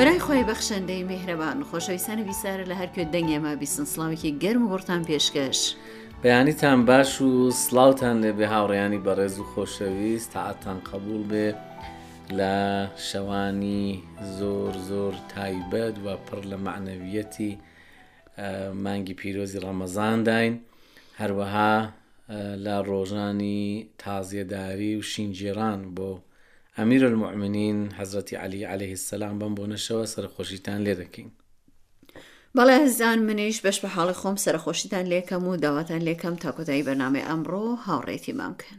برای خۆی بەخشندەی میهرەبان خۆشەویستانی بیسارە لە هەرکوێ دەنگێ ما بیسن سلااوێکی گەرم و بڕتان پێشکەش بەیانیتان باش و سلااوان لێ بێ هاوڕیانی بەڕێز و خۆشەویست تاعاتان قبول بێ لە شەوانی زۆر زۆر تایبەت و پڕ لە معنەویەتی مانگی پیرۆزی ڕەمەزانداین هەروەها لە ڕۆژانی تازیەداری و شینگیێران بۆ ئەمیر المؤمنین حەزرەتی علی عليه السلام بم بۆ نەشەوە سەرخۆشیتان لێ دەکەین بەڵێ هزان منیش بەش بە حاڵی خۆم سەرخۆشیتان لێکەم و داواتان لێکەم تاکۆتایی بەنامێ ئەمڕۆ هاوڕێتی مامکەن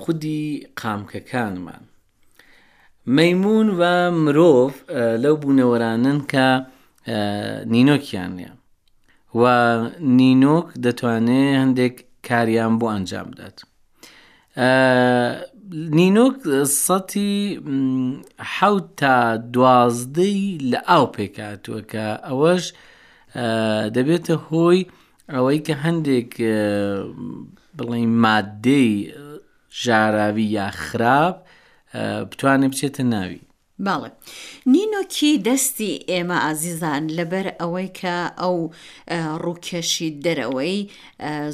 خودی قامکەکانمان مەمون و مرۆڤ لەو بوونەوەرانن کە نینۆکیان نیە و نینۆک دەتوانێت هەندێک کاریان بۆ ئەنجام بدات نینۆک سەتی حوت تا دوازدەی لە ئاو پێکاتوە کە ئەوەش دەبێتە هۆی ئەوەی کە هەندێک بڵێین مادەی ژاراوی یا خراپ بتوانێت بچێتە ناوی باڵێ نینۆکی دەستی ئێمە ئازیزان لەبەر ئەوەی کە ئەو ڕووکەشی دەرەوەی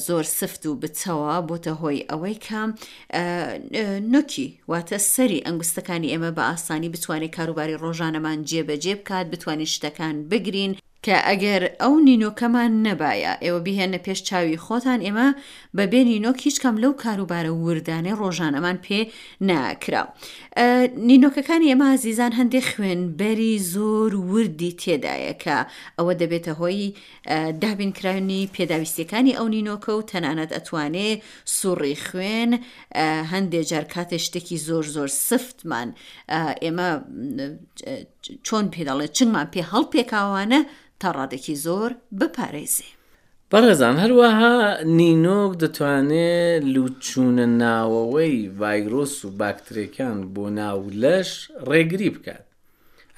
زۆر سفت و بچەوە بۆتە هۆی ئەوەی کە نوکی واتە سەری ئەنگستەکانی ئێمە بە ئاسانی بتوانێت کاروباری ڕۆژانەمان جێبەجێ بکات بتوانین شتەکان بگرین کە ئەگەر ئەو نینۆکەمان نەبایە ئێوە بیهێننە پێش چاوی خۆتان ئێمە بە بێ نینۆک هیچ کام لەو کاروبارە وردانەی ڕۆژانەمان پێ ناکرا نینۆکەکانی ئێمە ئازیزان هەندێک خوێنبەری زۆر وردی تێدایە کە ئەوە دەبێتە هۆی دابین کراونی پێداویستیەکانی ئەو نینۆکە و تەنانەت ئەتوانێ سوڕی خوێن هەندێ جار کاتێ شتێکی زۆر زۆر سفتمان ئێمە چۆن پێ دەڵێ چنگمان پێ هەڵپێکاوانە تا ڕادێکی زۆر بپارێزێ. بەڕێزان هەروەها نینۆک دەتوانێ لوچوونە ناوەوەی ڤایرۆس و باکترێکان بۆ ناو لەش ڕێگری بکات.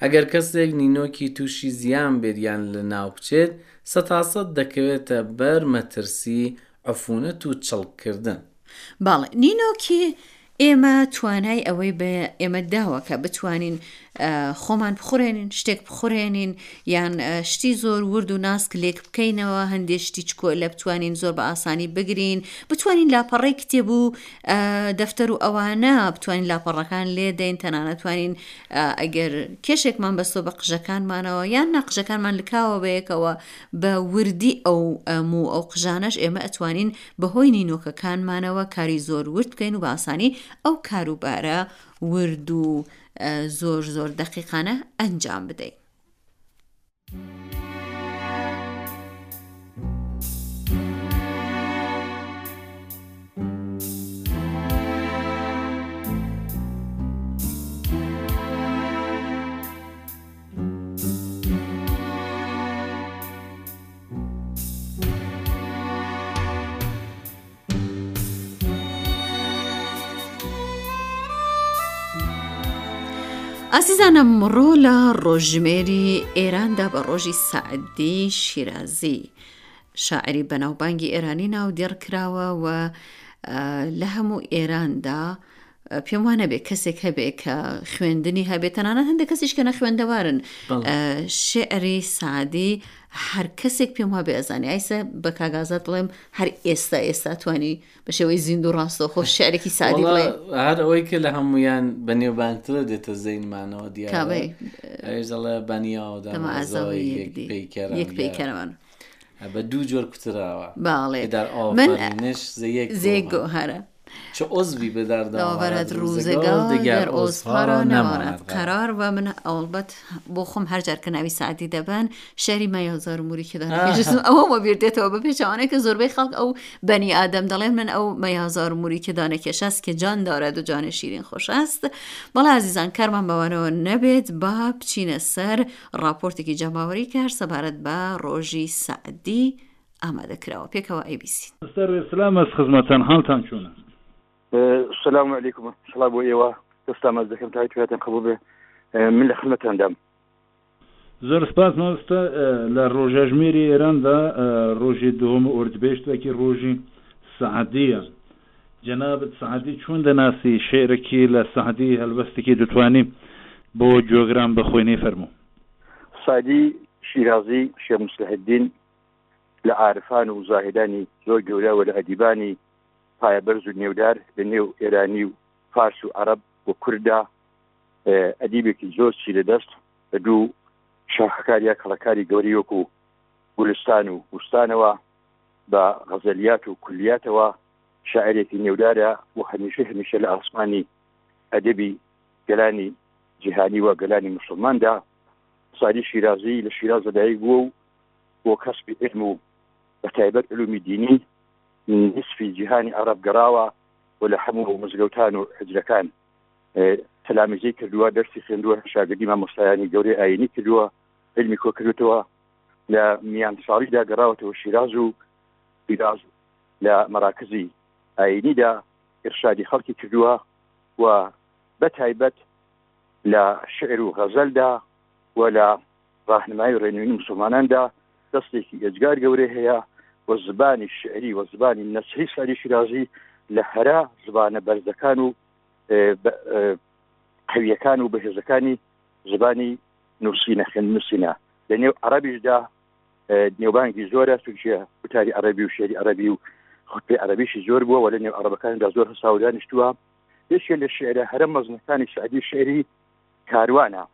ئەگەر کەسێک نینۆکی تووشی زیان بێریان لە ناوچێت سەتاسەد دەکەوێتە بەر مەترسی عفونەت و چڵک کردن. بەڵێ نینۆکی ئێمە توانای ئەوەی بە ئێمە داوە کە بتوانین خۆمان بخورێنین شتێک بخورێنین یان شتی زۆر ورد و ناسک لێک بکەینەوە هەندێک شتی چکۆ لە بتوانین زۆر بە ئاسانی بگرین بتوانین لاپەڕی کتێب و دەفتەر و ئەوانە بتوانین لاپەڕەکان لێدەین تەنانەتوانین ئەگەر کێشێکمان بەستۆ بە قژەکانمانەوە یان نەقژەکانمان لکاوە بەیەکەوە بە وردی ئەو ئەم و ئەو قژانەش ئێمە ئەتوانین بە هۆی نینۆکەکانمانەوە کاری زۆر ورد بکەین و بە ئاسانی ئەو کاروبارە ورد و زۆر زۆر دەقیقانە ئەنجام بدەین. ئازیزانم ڕۆ لە ڕۆژژمێری ئێراندا بە ڕۆژی سەعدی شیرازی شاعری بەناوبانگی ئێرانی ناودێڕکراوە و لە هەموو ئێراندا پێم وانەبێ کەسێک هەبێ کە خوێندنی هەبێت تەنانە هەندێک کەسیش کە نەخوێندەوارن شعری سعدی هەر کەسێک پێم وا بێزانانی ئایسە بە کاگازات بڵێم هەر ئێستا ئێستا توانی بە شێوەی زیندوو ڕاستەوە خۆ شعرێکی سادی هەر ئەوەی کە لە هەمویان بە نێوبانترە دێتە زەینمانەوە دیارڵێ بەنیاوەدامەزەوەیکەرەوان. بە دوو جۆر کوتراوە باڵێ زێگۆ هەرە چ عضوی به درد آورد روزگار دگر عضوها را نماند قرار و من ئەوڵبەت بۆ خۆم هەر جار کە ناوی سعدی دەبن شەری مەیازار موری کێدانەکەشم ئەوە وە بیردێتەوە بە پێچوانەیە کە زۆربەی خەڵک ئەو بەنی ئادەم دەڵێن من ئەو مەیازار موری کێدانەکەش هەست کە جان دارە دو جانێ شیرین خۆش است بەڵا عزیزان کارمان بەوانەوە نەبێت با بچینە سەر ڕاپۆرتێکی جەماوەری کار سەبارەت بە ڕۆژی سعدی ئامادە کراوە پێکەوە ئەیبیسین. مستەر رێز سلام است خزمەتتان حالتان چون است؟ سلام علیکم سڵاو بۆ ئێوە دەست سلامت دەکەم تاهی تواتان قبول بێ من لە خزمەتان دام. زۆر سپاس مامۆستا لە ڕۆژاژمێری ئێراندا ڕۆژی دووەم ئۆردبێشت وەکی ڕۆژی سەعدیە جەنابەت سەعدی چۆن دەناسی شعرەکی لە سەعدی هەلبەستێکی دەتوانی بۆ گۆگران بخۆینەی فەرموو سادی شیرازی شێ مسلحدین لە عارفان و زاهدانی زۆر گەورە و لە ئەدیبانی پایەبەرز و نێودار لە نێو ئێرانی و فارس و عەرەب و کورددا ئەدیبێکی زۆر چی لە دەست لە دوو شاخەکاریا کەڵەکاری گەوری وەک و گولستان و بوستانەوە بە غەزەلیات و کولیاتەوە شاعرێکی نێودارە و هەمیشە هەمیشە لە ئاسمانی ئەدەبی گەلانی جیهانی و گەلانی مسلماندا ساری شیرازی لە شیراز لەدایک بووە و بۆ کەسبی علم و بە تایبەت علومی دینی نسفی جیهانی عرب گەڕاوە و لە هەموو مزگەوتان و حجرەکان تەلامیزەی کردووە دەرسی خوێندووە شاگردی مامۆستایانی گەورەی ئاینی کردووە علمی کۆ کردوتەوە لە میان ساڵیدا گەڕاوەتەوە شیراز و پیراز لە مەراکزی ئاینیدا ئرشادی خەڵکی کردووە و بە تایبەت لە شعر و غەزەلدا و لە ڕاهنمایی و ڕێنوینی موسڵماناندا دەستێکی ئێجگار گەورەی هەیە و زبانی شعری و زبانی نەسری سەری شیرازی لە هەرا زبانە بەرزەکان و قویەکان و بەهێزەکانی زبانی نووسینە خوێن نووسینە لە نێو عربیشدا نێوبانگی زۆرە چونکیە وتاری عربی و شێری عربی و خودپی عربیشی زۆر بووە وە لە نێو عربەکاندا زۆر هەساودانیشتووە یەکێ لە شعرە هەرە مەزنەکانی سعدی شعری کاروانە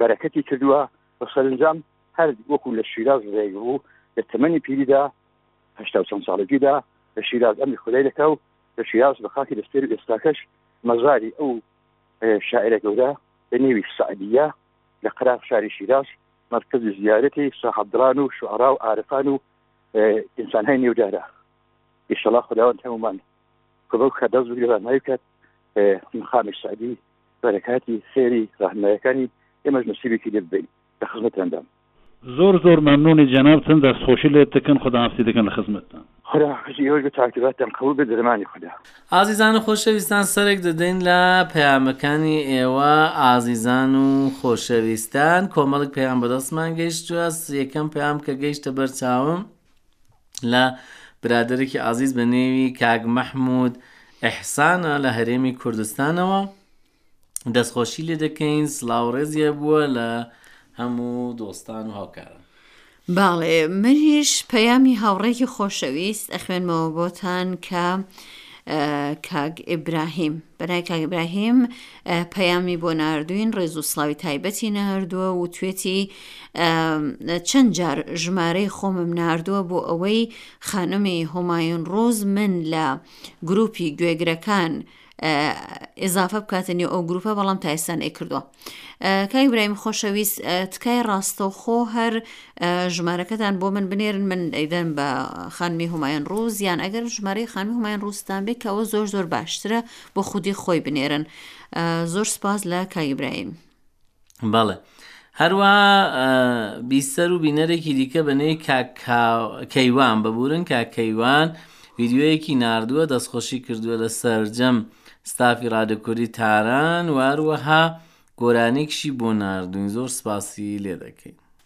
بەرەکەتی کردووە و سەرەنجام هەر وەکو لە شیراز زایبوو و لە تەمەنی پیریدا، هەشتا و چەند ساڵەگیدا، لە شیراز ئەمری خودای دەکا و لە شیراز بە خاکی دەسپێر و ئێستاکەش مەزاری ئەو شاعیرە گەورە بە نێوی سەعدییە لە قەراغ شاری شیراز مەرکەزی زیارەتی ساحەبدڕان و شوعەڕا و عارفان و ئینسانهای نێودارە ئیشەڵا خوداوەند هەمومان کە بەو کە دەست بگرێ بانایی بکات مقامی سەعدی بەرەکاتی خێری ڕەهنمایەکانی ئێمەش نسیبێکی لێ ببەین لە خزمەتیاندام. زۆر زۆر مەمنونی جەنابتن دەست خۆشی لێت دەکەن خوداحافزی دەکەن لە خزمەتتان. خودا حافیزی ئێوەش بێت تاکتباتان قبول بێت بەرمانی خودا. ئازیزان و خۆشەویستان سەرێک دەدەین لە پەیامەکانی ئێوە ئازیزان و خۆشەویستان کۆمەڵک پەیام بەدەستمان گەیشتوە یەکەم پەیام کە گەیشتە بەرچاوم لە برادێکی ئازیز بە نێوی کاک مەحمود ئەحسانە لە هەرێمی کوردستانەوە دەستخۆشی لێ دەکەین سلااوڕێزیە بووە لە هەموو دۆستان و هاوکارە باڵێ منیش پەیامی هاوڕێکی خۆشەویست ئەخوێنمەوە بۆتان کە کاگ ئیبراهیم بەای کاگ ئیبراهیم پەیامی بۆ ناردوین ڕێزو سڵاوی تایبەتی ناردووە وتوێتی چەند جار ژمارەی خۆمم ناردووە بۆ ئەوەی خانمی هۆمایون ڕۆز من لە گروپی گوێگرەکان ئێزافە بکاتە نێو ئەو گروپە بەڵام تایسان ئەیکردووە کای برایم خۆشەویست تکای ڕاستە خۆ هەر ژمارەکەتان بۆ من بنێرن من ئەیدەن بە خانمی هومایان ڕوز یان ئەگەر ژمارەی خانمی هومایان ڕوستان بێت کەەوە زۆر زۆر باشترە بۆ خودی خۆی بنێرن زۆر سپاس لە کاگیبرایم بەڵێ هەروە بیسەر و بینەرێکی دیکە بەنێ کەیوان ببورن کا کەیوان ویددیوەیەکی نردووە دەستخۆشی کردووە لە سەرجەم ستافی ڕادکوردی تاران واروەها گۆرانێکشی بۆ نردوین زۆر سپاسی لێ دەکەین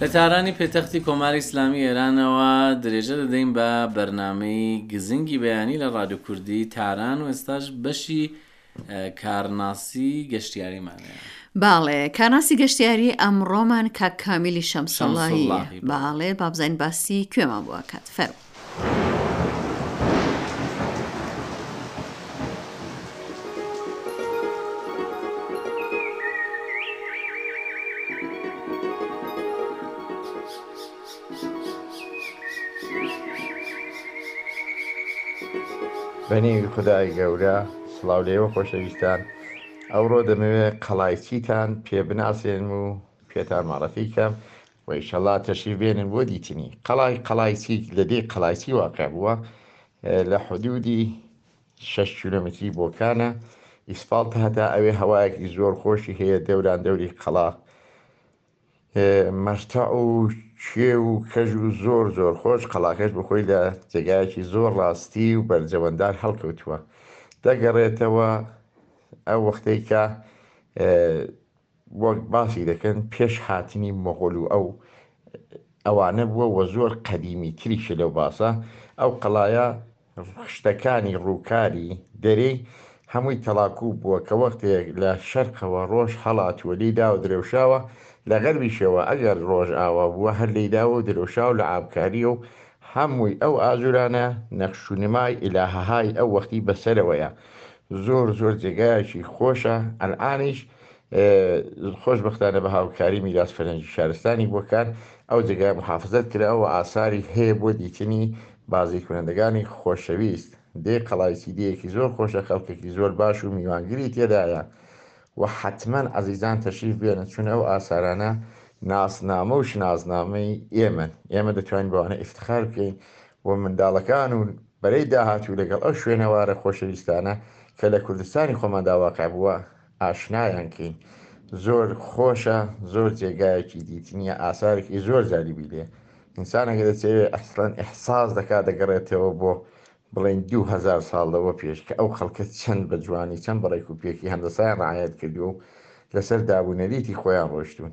لە تارانی پێتەختی کۆماری ئیسلامی ئێرانەوە درێژە دەدەین بە بەرنامەی گزنگی بەیانی لە ڕادو کوردی تاران و ئێستاش بەشی کارناسی گەشتیاریمان باڵێ کارناسی گەشتیاری ئەمڕۆمان کاک کامیلی شەمسەڵی باڵێ بابزین باسی کوێمان بۆکات فەرمو بە نێوی خودای گەورە سڵاو لێوە خۆشەویستان ئەوڕۆ دەمەوێت قەڵای چیتان پێ بناسێنم و پێتان ماڵەتی کەم وە ئیشەڵا تەشریف بێنن بۆ دیتنی. قەڵای قەڵایچیک لە دێی قەڵایچی واقع بووە لە حدوودی شەش کیلۆمتری بۆکانە ئیسفاڵتە هەتا ئەوێ هەوایەکی زۆر خۆشی هەیە دەوران دەوری قەڵا مەرتە و شێ و کەژ و زۆر زۆر خۆش قەڵاکەش بخۆی لە جێگایەکی زۆر ڕاستی و بەرجەوەندار هەڵکەوتووە دەگەڕێتەوە ئەو وەختێکە وەک باسی دەکەن پێش هاتنی مۆغۆل و ئەو ئەوانە بووە وە زۆر قەدیمی تریشە لەو باسە ئەو قەڵایە شتەکانی ڕووکاری دەرێی هەمووی تەڵاکوو بووە کە وەختێک لە شەرقەوە ڕۆژ هەڵاتووە لێی داوە درەوشاوە لە غەربیشەوە ئەگەر ڕۆژ ئاوا بووە هەر لێی داوە و درەوشاو لە ئابکاریە و هەمووی ئەو ئاجورانە نەخش و نمای ئیلاهەهای ئەو وەختی بەسەرەوەیە زۆر زۆر جێگایەکی خۆشە ئەلئانیش خۆشبختانە بە هاوکاری میراس فەرهەنگی شارستانی بۆکان ئەو جێگای محافزەت کراوە ئاساری هەیە بۆ دیتنی بازی کونەندەگانی خۆشەویست دێ قەڵای سیدەیەکی زۆر خۆشە خەڵکێکی زۆر باش و میوانگری تێدایە و حتمەن عزیزان تەشریف بێنە چون ئەو ئاسارانە ناسنامە و شناسنامەی ئێمە ئێمە دەتوانین بەوانە ئفتخار بکەین و منداڵەکان و بەرەی داهاتوو لەگەڵ ئەو شوێنەوارە خۆشەویستانە کە لە کوردستانی خۆماندا واقع بووە ئاشنایان کەین زۆر خۆشە زۆر جێگایەکی دیتنیە ئاسارێکی زۆر جاری بیلێ ئینسانەکە دەچێت ئەسڵەن ئحساس دەکات دەگەڕێتەوە بۆ بڵێن دوو هەزار ساڵ لەوە پێش کە ئەو خەڵکە چەند بە جوانی چەند بەڕێک و پێکی هەندەسایان ڕعایەت کردووە و لەسەر دابوونەریتی خۆیان ڕۆشتوون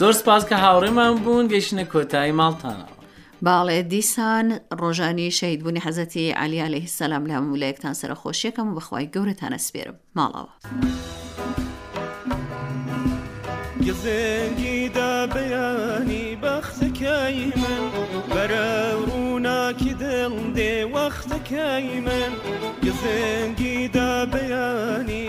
زۆر سپاس کە هاوڕێمان بوون گەشتە کۆتایی ماڵتانەوە. باڵێ دیسان ڕۆژانی شەید بوونی حەزەتی علیە لە هیسەلام لە هەموو لایەکتان سەرخۆشیەکەم و بەخوای گەورەتانە سپێرم ماڵەوە. گزێنگی دا بەیانی بەختەکەی من بەرە ڕووناکی دڵ دێ وەختەکەی من گزێنگی دا بەیانی